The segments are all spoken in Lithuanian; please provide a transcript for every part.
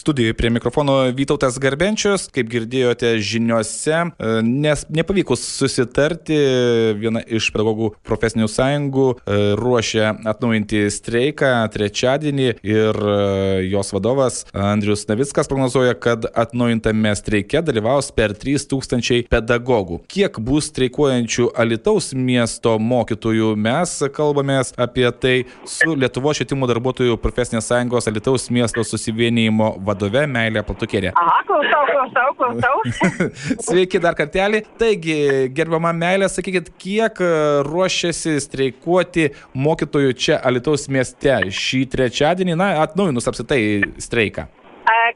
Studijoje prie mikrofono Vytautas Garbenčius, kaip girdėjote žiniuose, e, nes nepavykus susitarti, viena iš pedagogų profesinių sąjungų e, ruošia atnaujinti streiką trečiadienį ir e, jos vadovas Andrius Navickas prognozuoja, kad atnaujintame streike dalyvaus per 3000 pedagogų. Kiek bus streikuojančių Alitaus miesto mokytojų, mes kalbamės apie tai su Lietuvo švietimo darbuotojų profesinės sąjungos Alitaus miesto susivienijimo vadove Meilė Platukėlė. Aha, klausau, klausau, klausau. Sveiki dar kartelį. Taigi, gerbama Meilė, sakykit, kiek e, ruošiasi streikuoti mokytojų čia Alitaus mieste šį trečiadienį, na, atnaujinus apsitai streiką?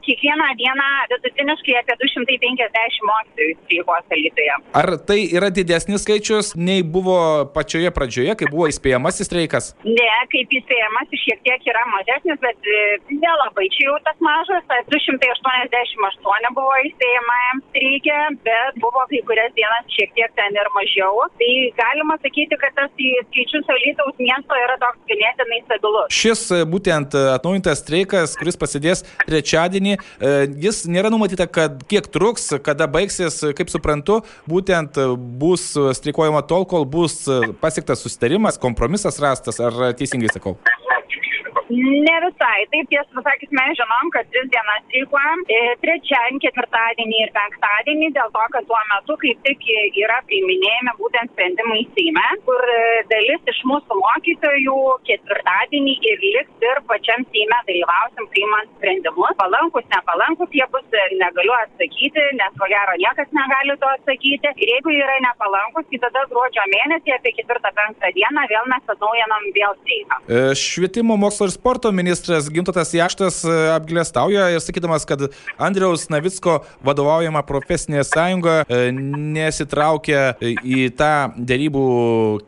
Kiekvieną dieną vidutiniškai apie 250 mokytojų streikuos Alytuje. Ar tai yra didesnis skaičius nei buvo pačioje pradžioje, kai buvo įspėjamasis streikas? Ne, kaip įspėjamasis šiek tiek yra mažesnis, bet e, nelabai čia jau tas mažas. 288 buvo įspėjamajam streikė, bet buvo kai kurias dienas šiek tiek ten ir mažiau. Tai galima sakyti, kad tas skaičius Alytaus miesto yra toks ganėtinai stabilus. Šis e, būtent atnaujintas streikas, kuris prasidės trečiadienį, E, jis nėra numatyta, kad kiek truks, kada baigsis, kaip suprantu, būtent bus streikuojama tol, kol bus pasiektas susitarimas, kompromisas rastas, ar teisingai sakau? Ne visai. Taip, tiesą pasakyt, mes žinom, kad tris dienas streikuojam. E, trečiadienį, ketvirtadienį ir penktadienį, dėl to, kad tuo metu kaip tik yra priiminėjami būtent sprendimai Seime, kur e, dalis iš mūsų mokytojų ketvirtadienį ir liks ir pačiam Seime dalyvausim priimant sprendimus. Palankus, nepalankus jie bus, e, negaliu atsakyti, nes ko gero niekas negali to atsakyti. Ir jeigu yra nepalankus, tai tada gruodžio mėnesį apie ketvirtą, penktą dieną vėl mes atnaujinam vėl streiką. Švietimo mokslo ir sporto ministras Gintotas Jaštas e, apgilestauja ir sakydamas, kad Andriaus Navicko vadovaujama profesinė sąjunga e, nesitraukia į tą dėrybų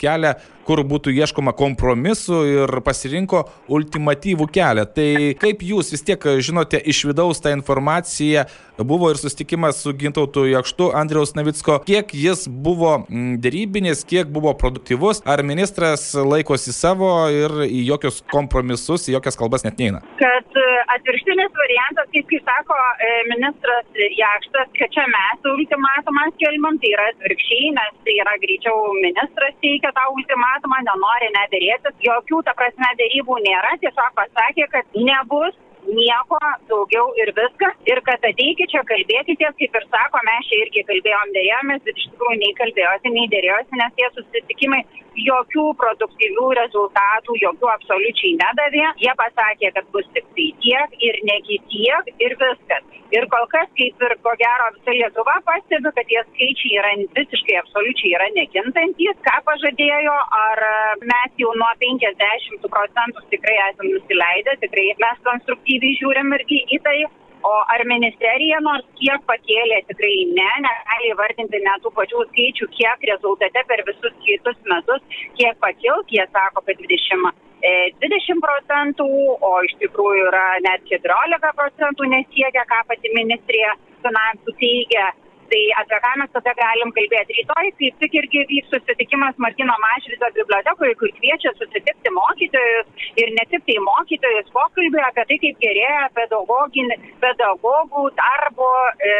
kelią, kur būtų ieškoma kompromisu ir pasirinko ultimatyvų kelią. Tai kaip jūs vis tiek žinote iš vidaus tą informaciją, buvo ir susitikimas su Gintautu Jakštu Andriaus Navicko, kiek jis buvo mm, dėrybinis, kiek buvo produktyvus, ar ministras laikosi savo ir į jokius kompromisus, į jokias kalbas net neina. Kad e, atvirkštinis variantas, kaip, kaip sako e, ministras Jakštas, kad čia mes ultimatumą skelbam, tai yra atvirkščiai, nes tai yra greičiau ministras teikia tą ultimatumą nenori nedėrėtis, jokių, ta prasme, dėrybų nėra, tiesiog pasakė, kad nebus nieko daugiau ir viskas. Ir kad ateikit čia kalbėkitės, kaip ir sako, mes čia irgi kalbėjom, dėrėjomės, bet iš tikrųjų nei kalbėjosi, nei dėrėjosi, nes tie susitikimai jokių produktyvių rezultatų, jokių absoliučiai nedavė. Jie pasakė, kad bus tik tai tiek ir negi tiek ir viskas. Ir kol kas, kaip ir ko gero visa Lietuva pastebi, kad tie skaičiai yra visiškai absoliučiai yra nekintantis, ką pažadėjo, ar mes jau nuo 50 procentų tikrai esame nusileidę, tikrai mes konstruktyviai žiūrim irgi į tai. O ar ministerija nors kiek pakėlė, tikrai ne, negali įvardinti net tų pačių skaičių, kiek rezultate per visus kitus metus, kiek pakils, jie sako, kad 20 20 procentų, o iš tikrųjų yra net 14 procentų nesiekia, ką pati ministrija finansų teigia. Tai apie ką mes tada galim kalbėti? Rytoj kaip tik irgi vyks susitikimas Martino Mašvizo bibliotekoje, kur kviečia susitikti mokytojus ir ne tik tai mokytojus pokalbį apie tai, kaip gerėja pedagogų darbo e,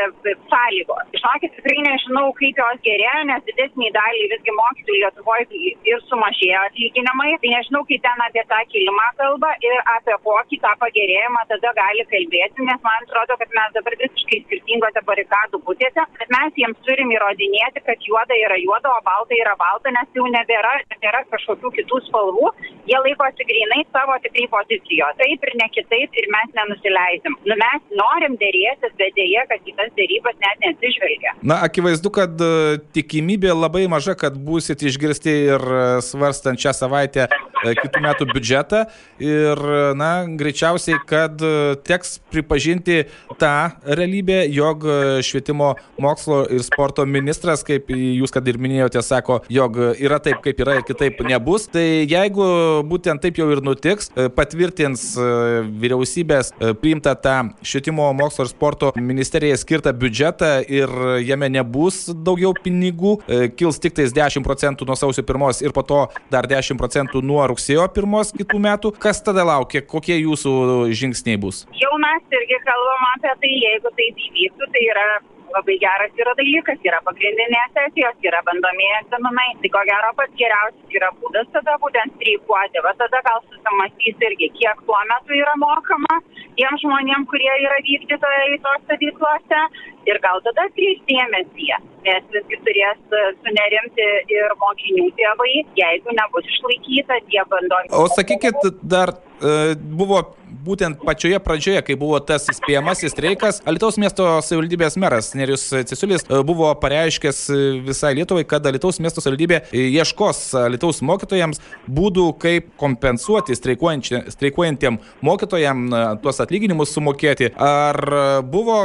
sąlygos. Žinokit, tikrai nežinau, kaip jos gerėja, nes didesnį dalį visgi mokytojų Lietuvoje ir sumažėjo atlyginimai. Tai nežinau, kaip ten apie tą kilimą kalba ir apie kokį tą pagerėjimą tada gali kalbėti, nes man atrodo, kad mes dabar visiškai skirtingose barikadų būtėse bet mes jiems turim įrodinėti, kad juoda yra juoda, o balta yra balta, nes jau nebėra, nebėra kažkokių kitų spalvų. Jie laikosi grinai savo tikrai pozicijos. Taip ir ne kitaip ir mes nenusileisim. Nu, mes norim dėrėtis, bet dėje, kad į tas dėrybas net nesižvelgia. Na, akivaizdu, kad e, tikimybė labai maža, kad būsit išgirsti ir e, svarstant šią savaitę kitų metų biudžetą ir, na, greičiausiai, kad teks pripažinti tą realybę, jog švietimo mokslo ir sporto ministras, kaip jūs kad ir minėjote, sako, jog yra taip, kaip yra ir kitaip nebus. Tai jeigu būtent taip jau ir nutiks, patvirtins vyriausybės priimtą tą švietimo mokslo ir sporto ministerijai skirtą biudžetą ir jame nebus daugiau pinigų, kils tik tais 10 procentų nuo sausio pirmos ir po to dar 10 procentų nuo rugsėjo pirmos kitų metų. Kas tada laukia, kokie jūsų žingsniai bus? Jau mes irgi kalbam apie tai, jeigu tai įvyktų, tai yra labai geras yra dalykas, yra pagrindinės sesijos, yra bandomieji egzaminai. Tai ko gero pats geriausias yra būdas tada būtent streikuoti. Va tada gal susimastys irgi, kiek tuo metu yra mokama tiem žmonėm, kurie yra vykdytojai tos stovyklose ir gal tada atkreips dėmesį, nes visgi turės sunerimti ir mokinių tėvai, jeigu nebus išlaikyta tie bandomi. O sakykit, dar e, buvo būtent pačioje pradžioje, kai buvo tas įspėjamasis streikas, Alitaus miesto savivaldybės meras Nerius Cisulis e, buvo pareiškęs e, visai Lietuvai, kad Alitaus miesto savivaldybė ieškos Alitaus mokytojams būdų, kaip kompensuoti streikuojantiem mokytojam tuos atlyginimus sumokėti. Ar buvo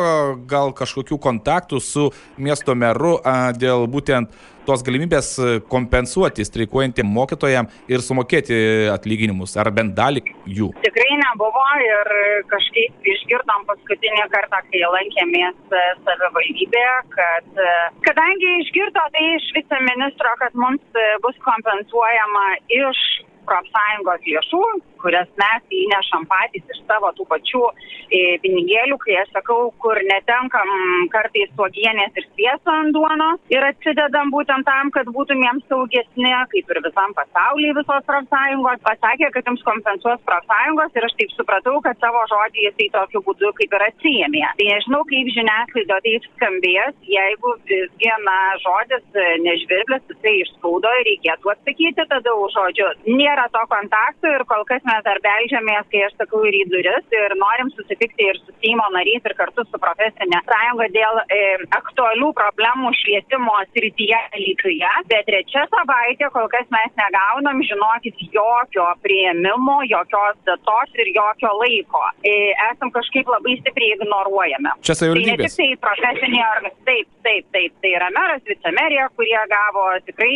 gal kažkokių kontaktų su miesto meru dėl būtent tos galimybės kompensuoti streikuojantiem mokytojam ir sumokėti atlyginimus, ar bent dalį jų? Tikrai nebuvo ir kažkaip išgirdom paskutinį kartą, kai lankėmės savivaldybėje, kad kadangi išgirdo tai iš viceministro, kad mums bus kompensuojama iš profsąjungos lėšų, kurias mes įnešam patys iš savo tų pačių e, pinigėlių, kai aš sakau, kur netenkam kartais suogienės ir sviesto ant duonos ir atsidedam būtent tam, kad būtumėm saugesni, kaip ir visam pasaulyje visos profsąjungos. Pasakė, kad jums kompensuos profsąjungos ir aš taip supratau, kad savo žodį jisai tokiu būdu kaip ir atsijėmė. Tai nežinau, kaip žiniasklaido taip skambės, jeigu visgi, na, žodis e, nežvirblis, jisai išspaudo ir reikėtų atsakyti tada už žodžius. Nėra to kontakto ir kol kas mes dar beldžiamės, kai aš sakau ir į duris ir norim susitikti ir su Seimo narys ir kartu su profesinė sąjunga dėl e, aktualių problemų švietimo srityje lygiuje. Bet trečia savaitė kol kas mes negaunam, žinokit, jokio prieimimo, jokios datos ir jokio laiko. E, esam kažkaip labai stipriai ignoruojame. Čia savivaldybė. Tai ne tik tai profesinė organizacija, taip, taip, taip, tai yra meras, vicemerija, kurie gavo tikrai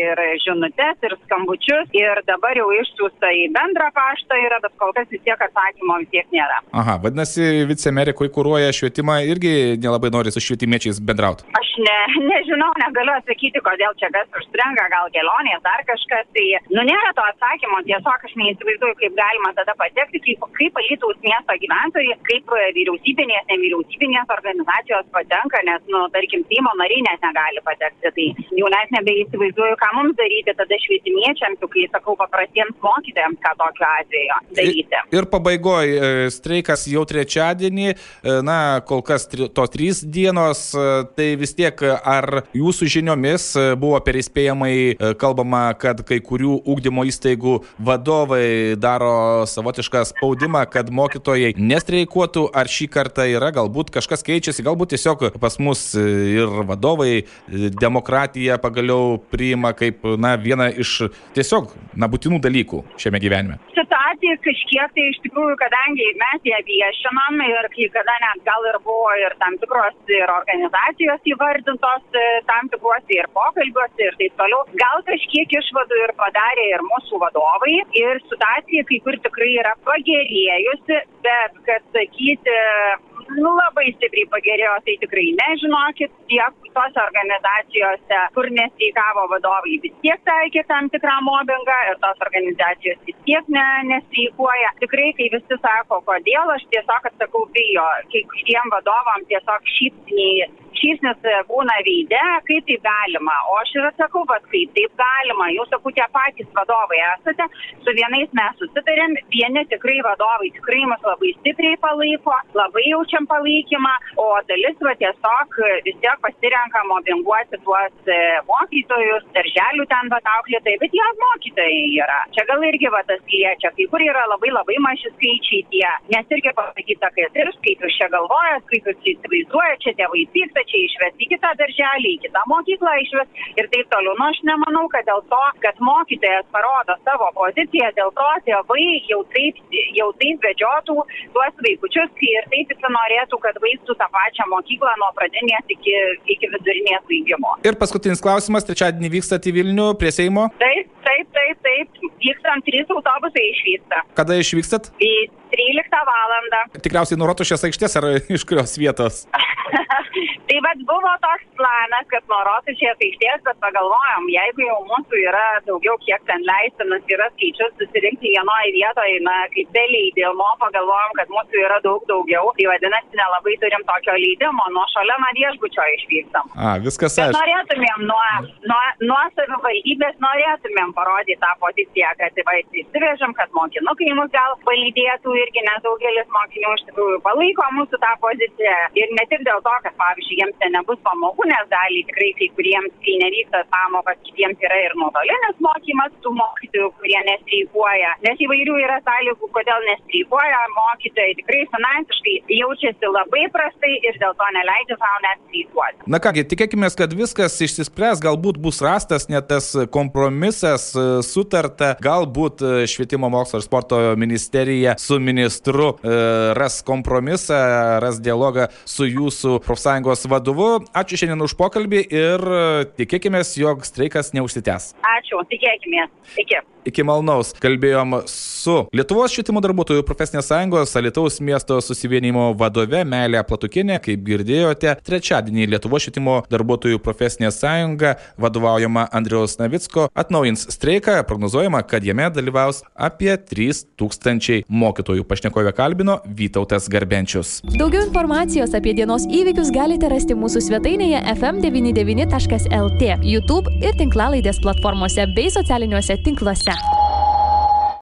ir žinutės, ir skambučius, ir dabar jau išsiųsta į bendrą paštą yra, bet kol kas vis tiek atsakymo vis tiek nėra. Aha, vadinasi, vicemerė, kuri kūruoja švietimą, irgi nelabai nori su švietimiečiais bendrauti. Aš ne, nežinau, negaliu atsakyti, kodėl čia kas užstringa, gal kelionės, dar kažkas. Tai, nu, nėra to atsakymo, tiesiog aš neįsivaizduoju, kaip galima tada patekti, kaip, kaip Alytaus miesto gyventojai, kaip vyriausybinės, nevyriausybinės organizacijos patenka, nes, nu, tarkim, Seimo nariai net negali patekti. Tai jau net nebeįsivaizduoju, ką mums daryti tada švietimiečiams, kai sakau paprastiems mokytojams, ką to tokiu atveju daryti. Ir, ir pabaigoje streikas jau trečiadienį, e, na, kol kas tri, to trys dienos, e, tai vis tiek ar jūsų žiniomis e, buvo perįspėjamai kalbama, kad kai kurių ūkdymo įstaigų vadovai daro savotišką spaudimą, kad mokytojai nestreikuotų, ar šį kartą yra, galbūt kažkas keičiasi, galbūt tiesiog pas mus ir vadovai demokratiją pagaliau priima kaip, na, vieną iš tiesiog, na, būtinų dalykų šiame gyvenime? Situacija kažkiek tai iš tikrųjų, kadangi mes ją viešinam ir kai kada net gal ir buvo ir tam tikros ir organizacijos įvardintos e, tam tikruose ir pokalbiuose ir taip toliau, gal kažkiek išvadų ir padarė ir mūsų vadovai. Ir situacija kai kur tikrai yra pagerėjusi, bet kad sakyti labai stipriai pagerėjo, tai tikrai nežinokit, tiek tose organizacijose, kur nestreikavo vadovai, vis tiek taikė tam tikrą mobbingą ir tos organizacijos vis tiek ne, nestreikuoja. Tikrai, kai visi sako, kodėl, aš tiesiog atsakau bijo, kai kuriem vadovam tiesiog šypsniai šypsnis būna veide, kaip tai galima. O aš ir atsakau, kad kaip taip galima. Jūs, sakau, tie patys vadovai esate, su vienais mes susitarėm, vieni tikrai vadovai tikrai mus labai stipriai palaiko, labai jaučiam palaikymą, o dalis va tiesiog vis tiek pasirenka mobbinguoti tuos e, mokytojus, darželių ten va auklėtai, bet jie mokytojai yra. Čia gal irgi va tas liečia, kai kur yra labai labai maži skaičiai tie, nes irgi pasakyta, kad ir kaip jūs čia galvojat, kaip jūs įsivaizduojat, čia tėvai pyksta, čia išves į kitą darželį, į kitą mokyklą išves ir taip toliau. Nu, aš nemanau, kad dėl to, kad mokytojas parodo savo poziciją, dėl to tėvai jau taip, jau taip vedžiotų tuos vaikučius ir taip visi norėtų, kad vaiktų tą pačią mokyklą nuo pradinės iki, iki vidurinės baigimo. Ir paskutinis klausimas, trečiadienį vykstat į Vilnių prie Seimo. Taip, taip, taip, taip, vykstam trys autobusai išvyksta. Kada išvykstat? Į 13 valandą. Tikriausiai nuo Rotušės aikštės ar iš kurios vietos? tai vad buvo toks planas, kad nuo Rotušės aikštės, bet pagalvojom, jeigu jau mūsų yra daugiau, kiek ten leistinas yra skaičius susirinkti vienoje vietoje, na, kaip be leidimo, pagalvojom, kad mūsų yra daug daugiau, tai vadinasi, nelabai turim tokio leidimo, nuo šalia nuo viešbučio išvykstam. A, viskas aišku. norėtumėm nuo, nuo, nuo savivaldybės, norėtumėm parodyti tą poziciją, kad va, įsivežam, kad mokinukai mus gal palydėtų irgi, nes daugelis mokinių iš tikrųjų palaiko mūsų tą poziciją. Ir ne tik dėl to, kad, pavyzdžiui, jiems ten nebus pamokų, nes dalį tikrai kai kuriems, kai nevyksta pamokas, kitiems yra ir nuotolinis mokymas tų mokytojų, kurie nestreikuoja. Nes įvairių yra sąlygų, kodėl nestreikuoja mokytojai. Tikrai finansiškai jaučiasi labai prastai ir dėl to neleidžia savo net streikuoti. Na kągi, tikėkime, kad viskas išsispręs, galbūt bus rastas net tas kompromisas, e, sutarta, galbūt e, švietimo mokslo ir sporto ministerija su ministru e, ras kompromisą, ras dialogą su jūsų profsąjungos vadovu. Ačiū šiandien už pokalbį ir tikėkime, jog streikas neužsitęs. Ačiū, tikėkime. Iki. Iki Malnaus kalbėjom su Lietuvos švietimo darbuotojų profesinės sąjungos Alitaus miesto susivienimo vadove Melė Platukinė. Kaip girdėjote, trečiadienį Lietuvos švietimo darbuotojų profesinė sąjunga vadovaujama Andriaus Navicko atnaujins streiką. Prognozuojama, kad jame dalyvaus apie 3000 mokytojų. Pašnekovė kalbino Vytautas Garbenčius. Daugiau informacijos apie dienos įvykius galite rasti mūsų svetainėje fm99.lt, YouTube ir tinklalaidės platformose bei socialiniuose tinkluose. Звезда.